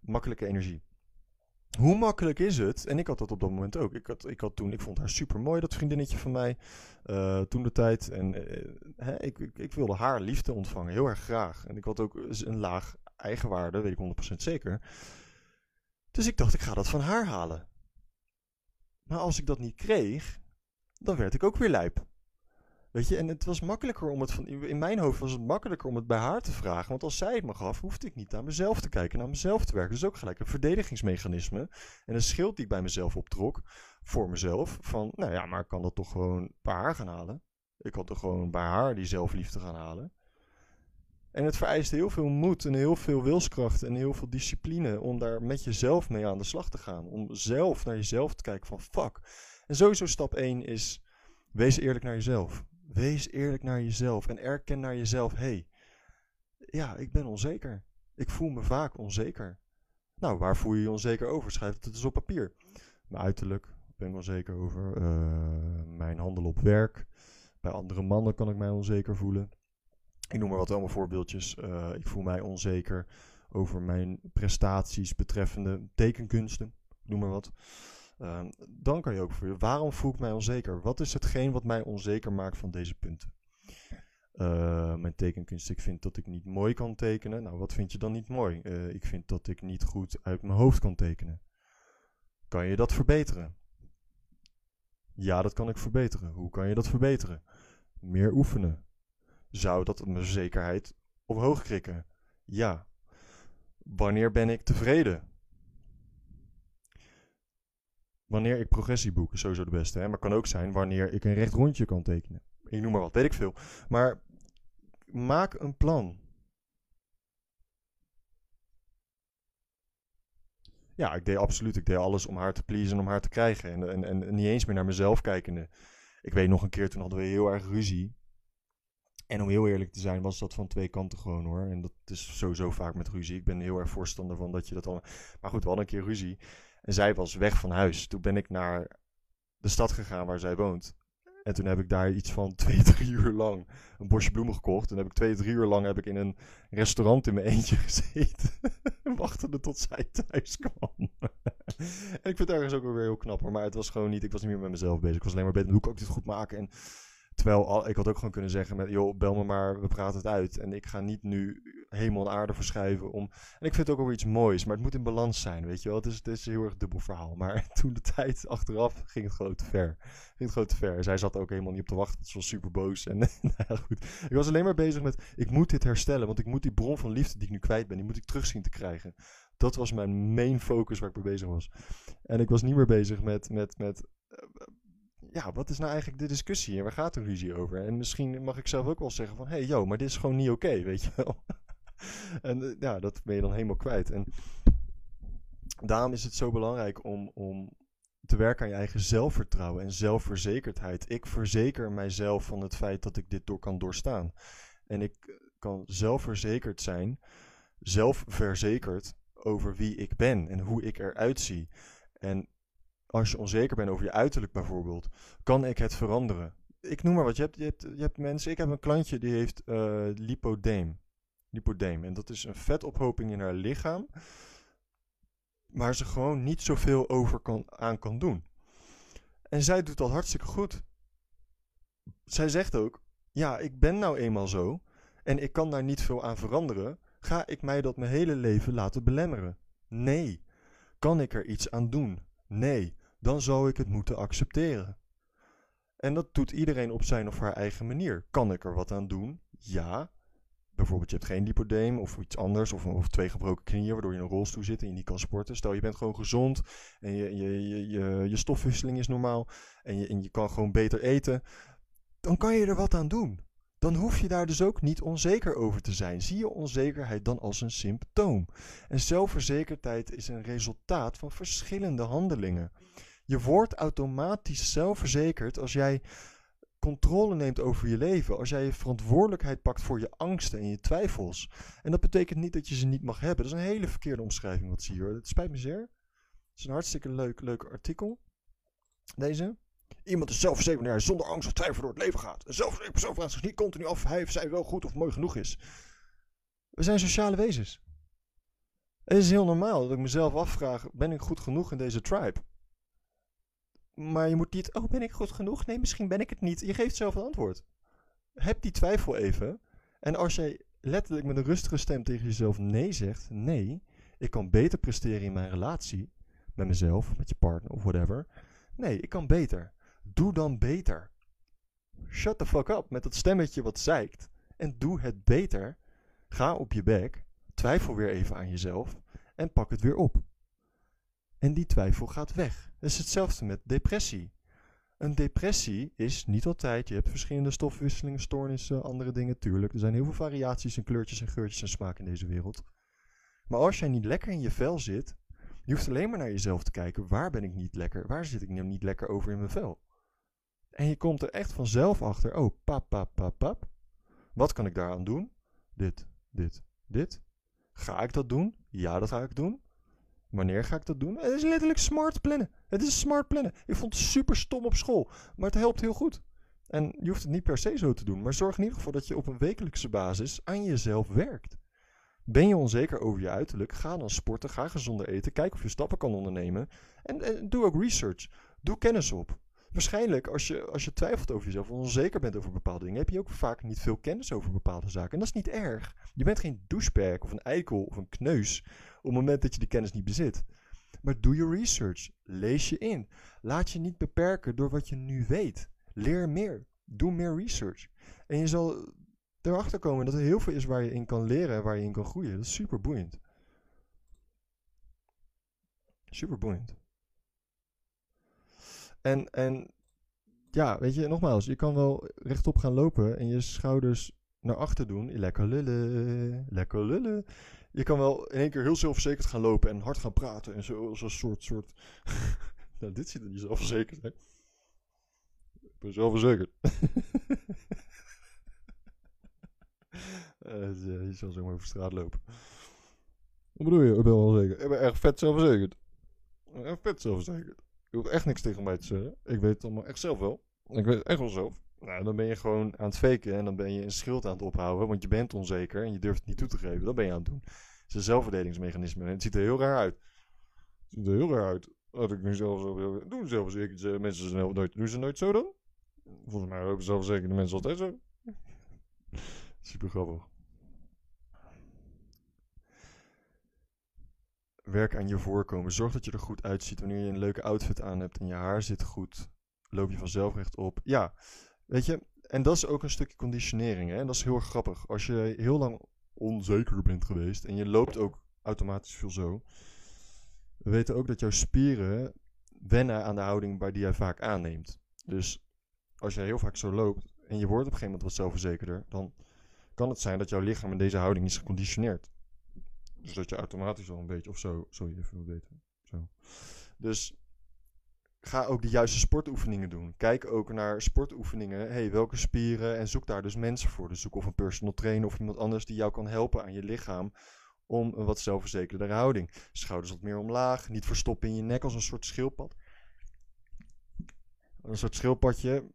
A: makkelijke energie. Hoe makkelijk is het? En ik had dat op dat moment ook. Ik, had, ik, had toen, ik vond haar super mooi, dat vriendinnetje van mij. eh, toen de tijd. En eh, hè, ik, ik, wilde haar liefde ontvangen, heel erg graag. En ik had ook een laag eigenwaarde, weet ik 100% zeker. Dus ik dacht, ik ga dat van haar halen. Maar als ik dat niet kreeg, dan werd ik ook weer lijp. Weet je, en het was makkelijker om het van. In mijn hoofd was het makkelijker om het bij haar te vragen. Want als zij het me gaf, hoefde ik niet naar mezelf te kijken, naar mezelf te werken. Dus ook gelijk een verdedigingsmechanisme. En een schild die ik bij mezelf optrok. Voor mezelf. Van, nou ja, maar ik kan dat toch gewoon bij haar gaan halen. Ik kan toch gewoon bij haar die zelfliefde gaan halen. En het vereist heel veel moed en heel veel wilskracht en heel veel discipline om daar met jezelf mee aan de slag te gaan. Om zelf naar jezelf te kijken van fuck. En sowieso stap 1 is wees eerlijk naar jezelf. Wees eerlijk naar jezelf en erken naar jezelf, hey, ja, ik ben onzeker. Ik voel me vaak onzeker. Nou, waar voel je je onzeker over? Schrijf het eens op papier. Mijn uiterlijk ben ik onzeker over. Uh, mijn handel op werk. Bij andere mannen kan ik mij onzeker voelen. Ik noem maar wat allemaal voorbeeldjes. Uh, ik voel mij onzeker over mijn prestaties betreffende tekenkunsten. Noem maar wat. Uh, dan kan je ook voelen, waarom voel ik mij onzeker? Wat is hetgeen wat mij onzeker maakt van deze punten? Uh, mijn tekenkunst, ik vind dat ik niet mooi kan tekenen. Nou, wat vind je dan niet mooi? Uh, ik vind dat ik niet goed uit mijn hoofd kan tekenen. Kan je dat verbeteren? Ja, dat kan ik verbeteren. Hoe kan je dat verbeteren? Meer oefenen. Zou dat mijn zekerheid omhoog krikken? Ja. Wanneer ben ik tevreden? Wanneer ik progressie boek is sowieso de beste. Hè? Maar kan ook zijn wanneer ik een recht rondje kan tekenen. Ik noem maar wat, weet ik veel. Maar maak een plan. Ja, ik deed absoluut. Ik deed alles om haar te pleasen, om haar te krijgen. En, en, en niet eens meer naar mezelf kijkende. Ik weet nog een keer, toen hadden we heel erg ruzie. En om heel eerlijk te zijn, was dat van twee kanten gewoon hoor. En dat is sowieso vaak met ruzie. Ik ben heel erg voorstander van dat je dat al. Maar goed, we hadden een keer ruzie. En zij was weg van huis. Toen ben ik naar de stad gegaan waar zij woont. En toen heb ik daar iets van twee, drie uur lang een bosje bloemen gekocht. Toen heb ik twee, drie uur lang heb ik in een restaurant in mijn eentje gezeten. Wachtende tot zij thuis kwam. en ik vind het ergens ook weer heel knap hoor. Maar het was gewoon niet, ik was niet meer met mezelf bezig. Ik was alleen maar bezig, hoe kan ik dit goed maken? En terwijl al, ik had ook gewoon kunnen zeggen met, joh, bel me maar, we praten het uit. En ik ga niet nu hemel en aarde verschuiven. Om, en ik vind het ook wel iets moois, maar het moet in balans zijn, weet je wel. Het is, het is een heel erg dubbel verhaal. Maar toen de tijd achteraf ging het gewoon te ver. Ging het gewoon te ver. Zij zat ook helemaal niet op te wachten. Ze was super boos. En nou goed. Ik was alleen maar bezig met, ik moet dit herstellen. Want ik moet die bron van liefde die ik nu kwijt ben, die moet ik terug zien te krijgen. Dat was mijn main focus waar ik mee bezig was. En ik was niet meer bezig met, met, met ja, wat is nou eigenlijk de discussie en waar gaat de ruzie over? En misschien mag ik zelf ook wel zeggen van, hé, hey, yo, maar dit is gewoon niet oké, weet je wel. en eh, ja, dat ben je dan helemaal kwijt. En daarom is het zo belangrijk om, om te werken aan je eigen zelfvertrouwen en zelfverzekerdheid. Ik verzeker mijzelf van het feit dat ik dit door kan doorstaan. En ik kan zelfverzekerd zijn, zelfverzekerd over wie ik ben en hoe ik eruit zie. En als je onzeker bent over je uiterlijk bijvoorbeeld, kan ik het veranderen. Ik noem maar wat, je hebt, je hebt, mensen, ik heb een klantje die heeft uh, lipodeem. Lipodeem. En dat is een vetophoping in haar lichaam, waar ze gewoon niet zoveel over kan, aan kan doen. En zij doet dat hartstikke goed. Zij zegt ook, ja, ik ben nou eenmaal zo en ik kan daar niet veel aan veranderen. Ga ik mij dat mijn hele leven laten belemmeren? Nee. Kan ik er iets aan doen? Nee dan zou ik het moeten accepteren. En dat doet iedereen op zijn of haar eigen manier. Kan ik er wat aan doen? Ja. Bijvoorbeeld, je hebt geen lipodeem of iets anders, of, of twee gebroken knieën, waardoor je in een rolstoel zit en je niet kan sporten. Stel, je bent gewoon gezond en je, je, je, je, je stofwisseling is normaal en je, en je kan gewoon beter eten. Dan kan je er wat aan doen. Dan hoef je daar dus ook niet onzeker over te zijn. Zie je onzekerheid dan als een symptoom. En zelfverzekerdheid is een resultaat van verschillende handelingen. Je wordt automatisch zelfverzekerd als jij controle neemt over je leven. Als jij je verantwoordelijkheid pakt voor je angsten en je twijfels. En dat betekent niet dat je ze niet mag hebben. Dat is een hele verkeerde omschrijving wat zie je hoor. Het spijt me zeer. Het is een hartstikke leuk, leuk artikel. Deze. Iemand is zelfverzekerd wanneer hij zonder angst of twijfel door het leven gaat. Een zelfverzekerd persoon vraagt zich niet continu af of hij of zij wel goed of mooi genoeg is. We zijn sociale wezens. Het is heel normaal dat ik mezelf afvraag: ben ik goed genoeg in deze tribe? Maar je moet niet, oh ben ik goed genoeg? Nee, misschien ben ik het niet. Je geeft zelf een antwoord. Heb die twijfel even. En als jij letterlijk met een rustige stem tegen jezelf nee zegt, nee, ik kan beter presteren in mijn relatie, met mezelf, met je partner of whatever. Nee, ik kan beter. Doe dan beter. Shut the fuck up met dat stemmetje wat zeikt. En doe het beter. Ga op je bek. Twijfel weer even aan jezelf. En pak het weer op. En die twijfel gaat weg. Het is hetzelfde met depressie. Een depressie is niet altijd, je hebt verschillende stofwisselingen, stoornissen, andere dingen, tuurlijk. Er zijn heel veel variaties in kleurtjes en geurtjes en smaak in deze wereld. Maar als jij niet lekker in je vel zit, je hoeft alleen maar naar jezelf te kijken, waar ben ik niet lekker, waar zit ik nou niet lekker over in mijn vel? En je komt er echt vanzelf achter, oh, pap, pap, pap, pap. Wat kan ik daaraan doen? Dit, dit, dit. Ga ik dat doen? Ja, dat ga ik doen. Wanneer ga ik dat doen? Het is letterlijk smart plannen. Het is smart plannen. Ik vond het super stom op school, maar het helpt heel goed. En je hoeft het niet per se zo te doen, maar zorg in ieder geval dat je op een wekelijkse basis aan jezelf werkt. Ben je onzeker over je uiterlijk? Ga dan sporten, ga gezonder eten, kijk of je stappen kan ondernemen. En, doe ook research. Doe kennis op. Waarschijnlijk, als je, als je twijfelt over jezelf of onzeker bent over bepaalde dingen, heb je ook vaak niet veel kennis over bepaalde zaken. En dat is niet erg. Je bent geen douchebag of een eikel of een kneus op het moment dat je die kennis niet bezit. Maar doe je research. Lees je in. Laat je niet beperken door wat je nu weet. Leer meer. Doe meer research. En je zal erachter komen dat er heel veel is waar je in kan leren en waar je in kan groeien. Dat is super boeiend. Super boeiend. En, en ja, weet je, nogmaals, je kan wel rechtop gaan lopen en je schouders naar achter doen. Lekker lullen, lekker lullen. Je kan wel in één keer heel zelfverzekerd gaan lopen en hard gaan praten en zo, zo'n soort, soort... nou, dit ziet er niet zelfverzekerd uit. Ik ben zelfverzekerd. uh, je zal zomaar over straat lopen. Wat bedoel je? Ik ben wel zeker. Ik ben echt vet zelfverzekerd. Echt vet zelfverzekerd. Je hoeft echt niks tegen mij te zeggen. Ik weet het allemaal echt zelf wel. Ik weet het echt wel zelf. Nou, dan ben je gewoon aan het faken en dan ben je een schild aan het ophouden, want je bent onzeker en je durft het niet toe te geven. Dat ben je aan het doen. Het is een zelfverdedigingsmechanisme en het ziet er heel raar uit. Het ziet er heel raar uit. Als ik nu zelf zo doen, zelfverzekerd mensen snel nooit, doen ze nooit zo dan? Volgens mij lopen zelfverzekerde mensen altijd zo. Super grappig. Werk aan je voorkomen. Zorg dat je er goed uitziet. Wanneer je een leuke outfit aan hebt en je haar zit goed, loop je vanzelf rechtop. Ja, weet je, en dat is ook een stukje conditionering. Hè? En dat is heel grappig. Als je heel lang onzeker bent geweest en je loopt ook automatisch veel zo. We weten ook dat jouw spieren wennen aan de houding bij die jij vaak aanneemt. Dus als je heel vaak zo loopt en je wordt op een gegeven moment wat zelfverzekerder, dan kan het zijn dat jouw lichaam in deze houding is geconditioneerd. Dus dat je automatisch al een beetje, of zo, sorry, even beter. Zo. Dus ga ook de juiste sportoefeningen doen. Kijk ook naar sportoefeningen. hey, welke spieren? En zoek daar dus mensen voor. Dus zoek of een personal trainer of iemand anders die jou kan helpen aan je lichaam. Om een wat zelfverzekerdere houding. Schouders wat meer omlaag. Niet verstoppen in je nek als een soort schildpad. Een soort schildpadje.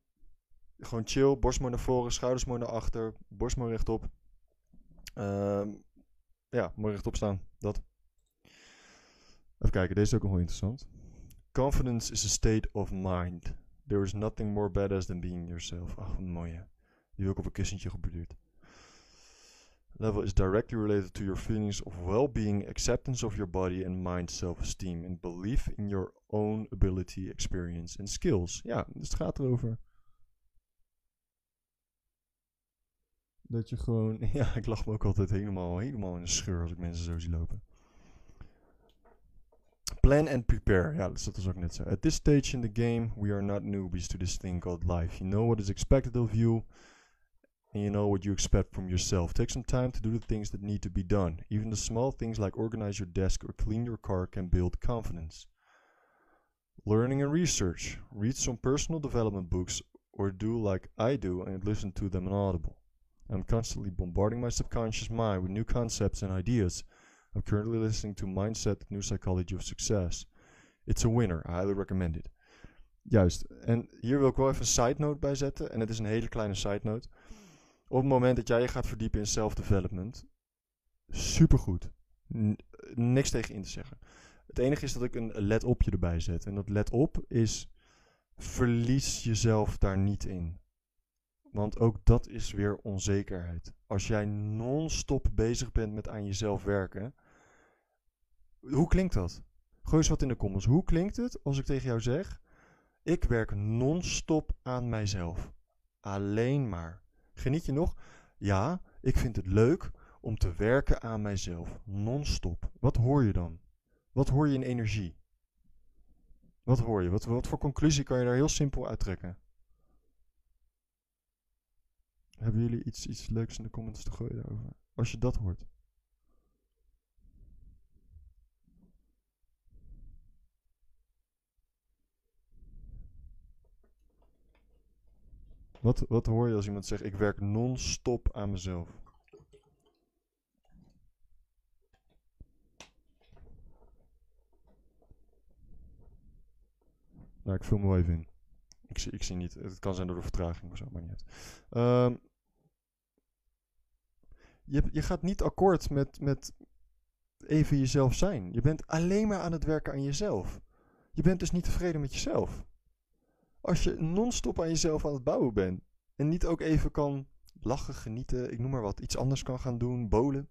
A: Gewoon chill. Borst naar voren. Schouders mooi naar achter. Borst mooi rechtop. Ehm ja, mooi rechtop staan. Dat. Even kijken, deze is ook nog wel interessant. Confidence is a state of mind. There is nothing more badass than being yourself. Ach, wat mooi hè. Die wil ik op een kussentje geborduurd. Level is directly related to your feelings of well-being, acceptance of your body and mind, self-esteem, and belief in your own ability, experience and skills. Ja, dus het gaat erover. Dat je gewoon, ja, ik lach me ook altijd helemaal, helemaal in de scheur als ik mensen zo zie lopen. Plan and prepare. Ja, dat was ook net zo. At this stage in the game, we are not newbies to this thing called life. You know what is expected of you, and you know what you expect from yourself. Take some time to do the things that need to be done. Even the small things like organize your desk or clean your car can build confidence. Learning and research. Read some personal development books or do like I do and listen to them on Audible. I'm constantly bombarding my subconscious mind with new concepts and ideas. I'm currently listening to Mindset, New Psychology of Success. It's a winner. I highly recommend it. Juist. En hier wil ik wel even een side note bij zetten. En het is een hele kleine side note. Op het moment dat jij je gaat verdiepen in self-development, supergoed. N niks tegen in te zeggen. Het enige is dat ik een let opje erbij zet. En dat let op is, verlies jezelf daar niet in. Want ook dat is weer onzekerheid. Als jij non-stop bezig bent met aan jezelf werken. Hoe klinkt dat? Gooi eens wat in de comments. Hoe klinkt het als ik tegen jou zeg: Ik werk non-stop aan mijzelf. Alleen maar. Geniet je nog? Ja, ik vind het leuk om te werken aan mijzelf. Non-stop. Wat hoor je dan? Wat hoor je in energie? Wat hoor je? Wat, wat voor conclusie kan je daar heel simpel uit trekken? Hebben jullie iets, iets leuks in de comments te gooien daarover? Als je dat hoort. Wat, wat hoor je als iemand zegt: Ik werk non-stop aan mezelf? Nou, ik vul me wel even in. Ik zie, ik zie niet. Het kan zijn door de vertraging of zo, maar niet. Um, je, je gaat niet akkoord met, met even jezelf zijn. Je bent alleen maar aan het werken aan jezelf. Je bent dus niet tevreden met jezelf. Als je non-stop aan jezelf aan het bouwen bent en niet ook even kan lachen, genieten, ik noem maar wat, iets anders kan gaan doen, bolen,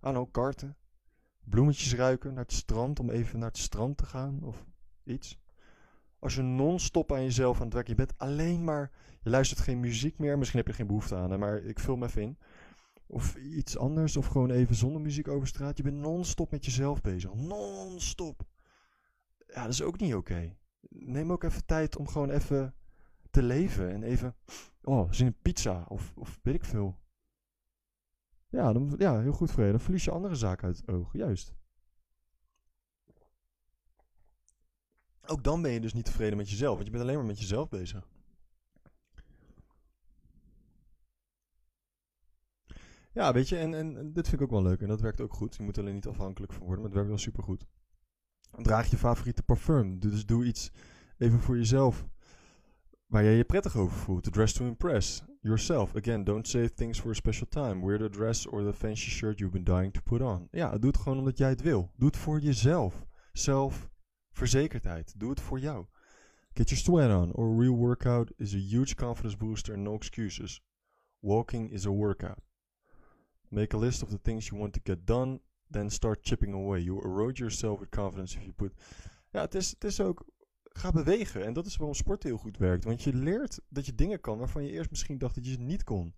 A: aan karten, bloemetjes ruiken, naar het strand om even naar het strand te gaan of iets. Als je non-stop aan jezelf aan het werken, je bent alleen maar, je luistert geen muziek meer, misschien heb je geen behoefte aan, maar ik vul me even in. Of iets anders, of gewoon even zonder muziek over straat. Je bent non-stop met jezelf bezig. Non-stop. Ja, dat is ook niet oké. Neem ook even tijd om gewoon even te leven. En even, oh, zin in pizza. Of, of weet ik veel. Ja, dan, ja, heel goed vrede. Dan verlies je andere zaken uit het oog. Juist. Ook dan ben je dus niet tevreden met jezelf. Want je bent alleen maar met jezelf bezig. Ja, weet je, en, en, dit vind ik ook wel leuk. En dat werkt ook goed. Je moet er alleen niet afhankelijk van worden, maar het werkt wel super goed. Draag je favoriete parfum. Dus doe iets even voor jezelf. Waar jij je prettig over voelt. To dress to impress yourself. Again, don't save things for a special time. Wear the dress or the fancy shirt you've been dying to put on. Ja, doe het gewoon omdat jij het wil. Doe het voor jezelf. Zelfverzekerdheid. Doe het voor jou. Get your sweat on. Or a real workout is a huge confidence booster and no excuses. Walking is a workout. Make a list of the things you want to get done then start chipping away. You erode yourself with confidence if you put... Ja, het is, het is ook... Ga bewegen. En dat is waarom sport heel goed werkt. Want je leert dat je dingen kan waarvan je eerst misschien dacht dat je ze niet kon.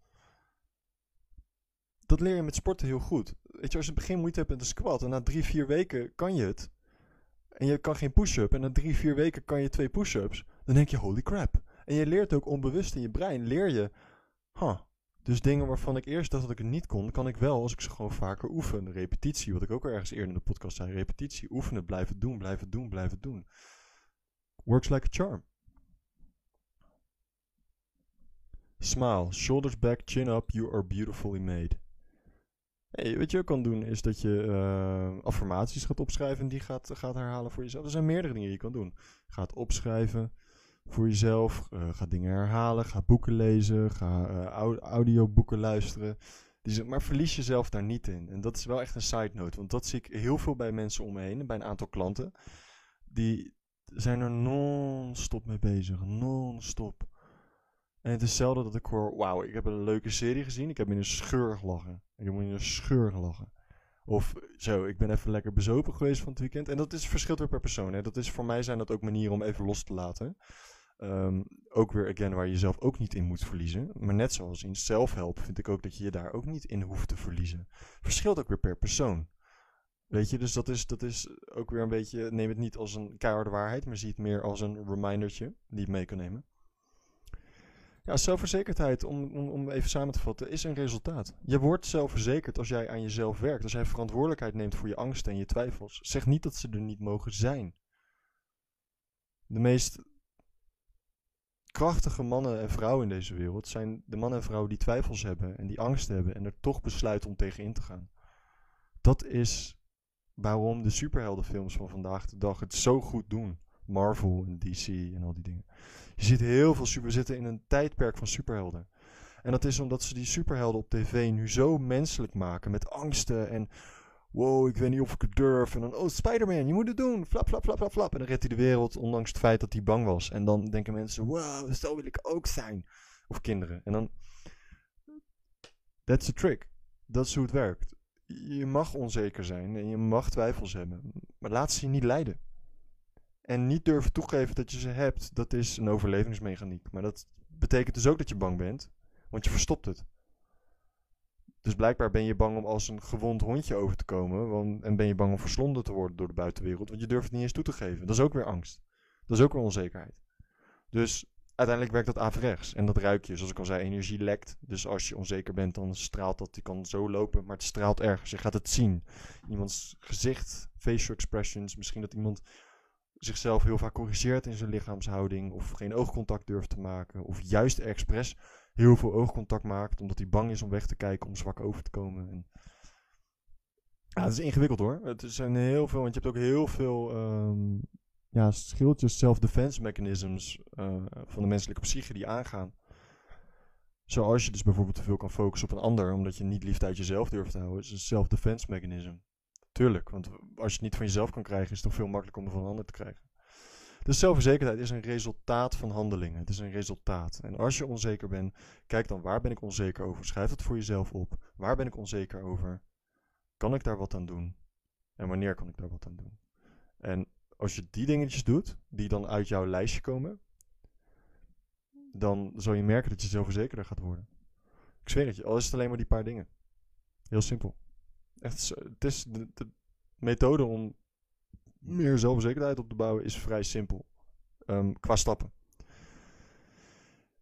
A: Dat leer je met sporten heel goed. Weet je, als je in het begin moeite hebt met een squat... en na drie, vier weken kan je het... en je kan geen push-up... en na drie, vier weken kan je twee push-ups... dan denk je, holy crap. En je leert ook onbewust in je brein... leer je... Huh, dus dingen waarvan ik eerst dacht dat ik het niet kon, kan ik wel als ik ze gewoon vaker oefen. Repetitie, wat ik ook ergens eerder in de podcast zei. Repetitie, oefenen, blijven doen, blijven doen, blijven doen. Works like a charm. Smile, shoulders back, chin up, you are beautifully made. Wat je ook kan doen is dat je uh, affirmaties gaat opschrijven en die gaat, gaat herhalen voor jezelf. Er zijn meerdere dingen die je kan doen. Ga het opschrijven voor jezelf. Uh, ga dingen herhalen. Ga boeken lezen. Ga uh, audioboeken luisteren. Die, maar verlies jezelf daar niet in. En dat is wel echt een side note. Want dat zie ik heel veel bij mensen om me heen. Bij een aantal klanten. Die zijn er non-stop mee bezig. Non-stop. En het is zelden dat ik hoor... Wauw, ik heb een leuke serie gezien. Ik heb in een scheur gelachen. Ik heb in een scheur gelachen. Of zo, ik ben even lekker bezopen geweest van het weekend. En dat is verschilt weer per persoon. Hè. Dat is, voor mij zijn dat ook manieren om even los te laten. Um, ook weer, again, waar je jezelf ook niet in moet verliezen. Maar net zoals in zelfhelp vind ik ook dat je je daar ook niet in hoeft te verliezen. Verschilt ook weer per persoon. Weet je, dus dat is, dat is ook weer een beetje, neem het niet als een keiharde waarheid, maar zie het meer als een remindertje die je mee kan nemen. Ja, zelfverzekerdheid, om, om, om even samen te vatten, is een resultaat. Je wordt zelfverzekerd als jij aan jezelf werkt. Als jij verantwoordelijkheid neemt voor je angsten en je twijfels. Zeg niet dat ze er niet mogen zijn. De meest krachtige mannen en vrouwen in deze wereld zijn de mannen en vrouwen die twijfels hebben en die angst hebben en er toch besluiten om tegenin te gaan. Dat is waarom de superheldenfilms van vandaag de dag het zo goed doen. Marvel en DC en al die dingen. Je ziet heel veel super. We zitten in een tijdperk van superhelden. En dat is omdat ze die superhelden op tv nu zo menselijk maken. Met angsten en. Wow, ik weet niet of ik het durf. En dan, oh, Spider-Man, je moet het doen. Flap, flap, flap, flap, flap. En dan redt hij de wereld, ondanks het feit dat hij bang was. En dan denken mensen, wow, zo wil ik ook zijn. Of kinderen. En dan. That's the trick. Dat is hoe het werkt. Je mag onzeker zijn en je mag twijfels hebben. Maar laat ze je niet leiden. En niet durven toegeven dat je ze hebt, dat is een overlevingsmechaniek. Maar dat betekent dus ook dat je bang bent, want je verstopt het. Dus blijkbaar ben je bang om als een gewond hondje over te komen. Want, en ben je bang om verslonden te worden door de buitenwereld. Want je durft het niet eens toe te geven. Dat is ook weer angst. Dat is ook weer onzekerheid. Dus uiteindelijk werkt dat averechts. En dat ruik je. Zoals ik al zei, energie lekt. Dus als je onzeker bent, dan straalt dat. Die kan zo lopen, maar het straalt ergens. Je gaat het zien. Iemands gezicht, facial expressions. Misschien dat iemand zichzelf heel vaak corrigeert in zijn lichaamshouding. Of geen oogcontact durft te maken. Of juist expres heel veel oogcontact maakt. Omdat hij bang is om weg te kijken, om zwak over te komen. En ja, het is ingewikkeld hoor. Het zijn heel veel, want je hebt ook heel veel um, ja, schildjes, self-defense mechanisms uh, van de menselijke psyche die aangaan. Zoals je dus bijvoorbeeld te veel kan focussen op een ander, omdat je niet liefde uit jezelf durft te houden. is een self-defense mechanism. Tuurlijk, want als je het niet van jezelf kan krijgen, is het toch veel makkelijker om het van een ander te krijgen. Dus zelfverzekerdheid is een resultaat van handelingen. Het is een resultaat. En als je onzeker bent, kijk dan waar ben ik onzeker over. Schrijf het voor jezelf op. Waar ben ik onzeker over? Kan ik daar wat aan doen? En wanneer kan ik daar wat aan doen? En als je die dingetjes doet, die dan uit jouw lijstje komen, dan zal je merken dat je zelfverzekerder gaat worden. Ik zweer het je, al is het alleen maar die paar dingen. Heel simpel. Echt, het is de, de methode om meer zelfverzekerdheid op te bouwen is vrij simpel. Um, qua stappen.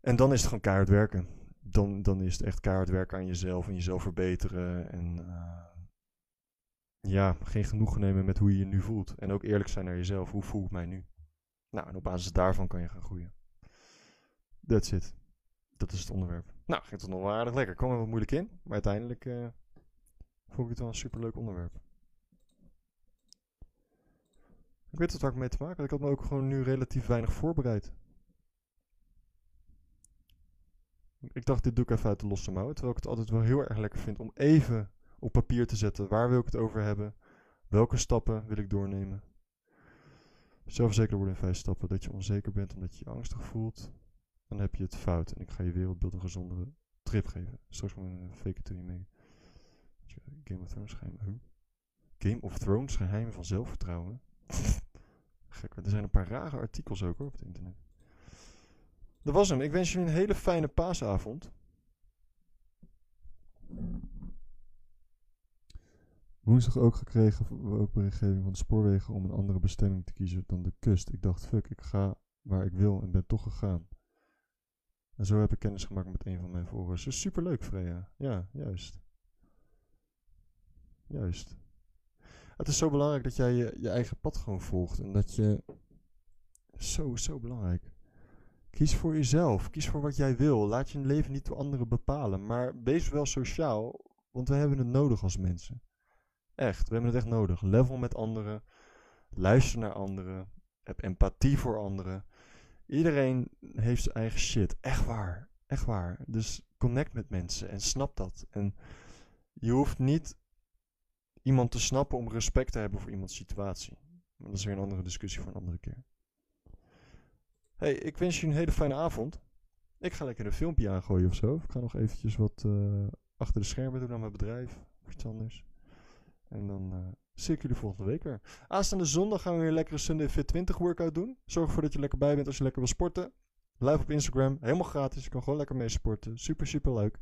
A: En dan is het gewoon keihard werken. Dan, dan is het echt keihard werken aan jezelf en jezelf verbeteren. En uh, ja, geen genoegen nemen met hoe je je nu voelt. En ook eerlijk zijn naar jezelf. Hoe voel ik mij nu? Nou, en op basis daarvan kan je gaan groeien. That's it. Dat is het onderwerp. Nou, ging het nog wel aardig lekker. Kwam er wat moeilijk in. Maar uiteindelijk uh, vond ik het wel een superleuk onderwerp. Ik weet het waar ik mee te maken had. Ik had me ook gewoon nu relatief weinig voorbereid. Ik dacht, dit doe ik even uit de losse mouwen. Terwijl ik het altijd wel heel erg lekker vind om even op papier te zetten. Waar wil ik het over hebben? Welke stappen wil ik doornemen? Zelfverzekerd worden in vijf stappen. Dat je onzeker bent omdat je je angstig voelt. Dan heb je het fout. En ik ga je wereldbeeld een gezondere trip geven. Straks gewoon een fake it make. Game of Thrones schijnbaar. Game of Thrones geheimen van zelfvertrouwen. Gek, er zijn een paar rare artikels ook hoor, op het internet. Dat was hem. Ik wens jullie een hele fijne paasavond. Woensdag ook gekregen ook berichtgeving van de spoorwegen om een andere bestemming te kiezen dan de kust. Ik dacht, fuck, ik ga waar ik wil en ben toch gegaan. En zo heb ik kennis gemaakt met een van mijn volgers. Superleuk, Freya. Ja, juist. Juist. Het is zo belangrijk dat jij je, eigen pad gewoon volgt. En dat je... Zo, zo belangrijk. Kies voor jezelf. Kies voor wat jij wil. Laat je leven niet door anderen bepalen. Maar wees wel sociaal, want we hebben het nodig als mensen. Echt, we hebben het echt nodig. Level met anderen. Luister naar anderen. Heb empathie voor anderen. Iedereen heeft zijn eigen shit. Echt waar. Echt waar. Dus connect met mensen en snap dat. En je hoeft niet iemand te snappen om respect te hebben voor iemands situatie. Maar dat is weer een andere discussie voor een andere keer. Hey, ik wens je een hele fijne avond. Ik ga lekker een filmpje aangooien of zo. Ik ga nog eventjes wat uh, achter de schermen doen aan mijn bedrijf. Of iets anders. En dan uh, zie ik jullie volgende week weer. Aanstaande zondag gaan we weer lekkere Sunday Fit 20 workout doen. Zorg ervoor dat je lekker bij bent als je lekker wil sporten. Live op Instagram. Helemaal gratis. Je kan gewoon lekker mee sporten. Super, super leuk.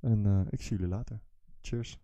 A: En uh, ik zie jullie later. Cheers.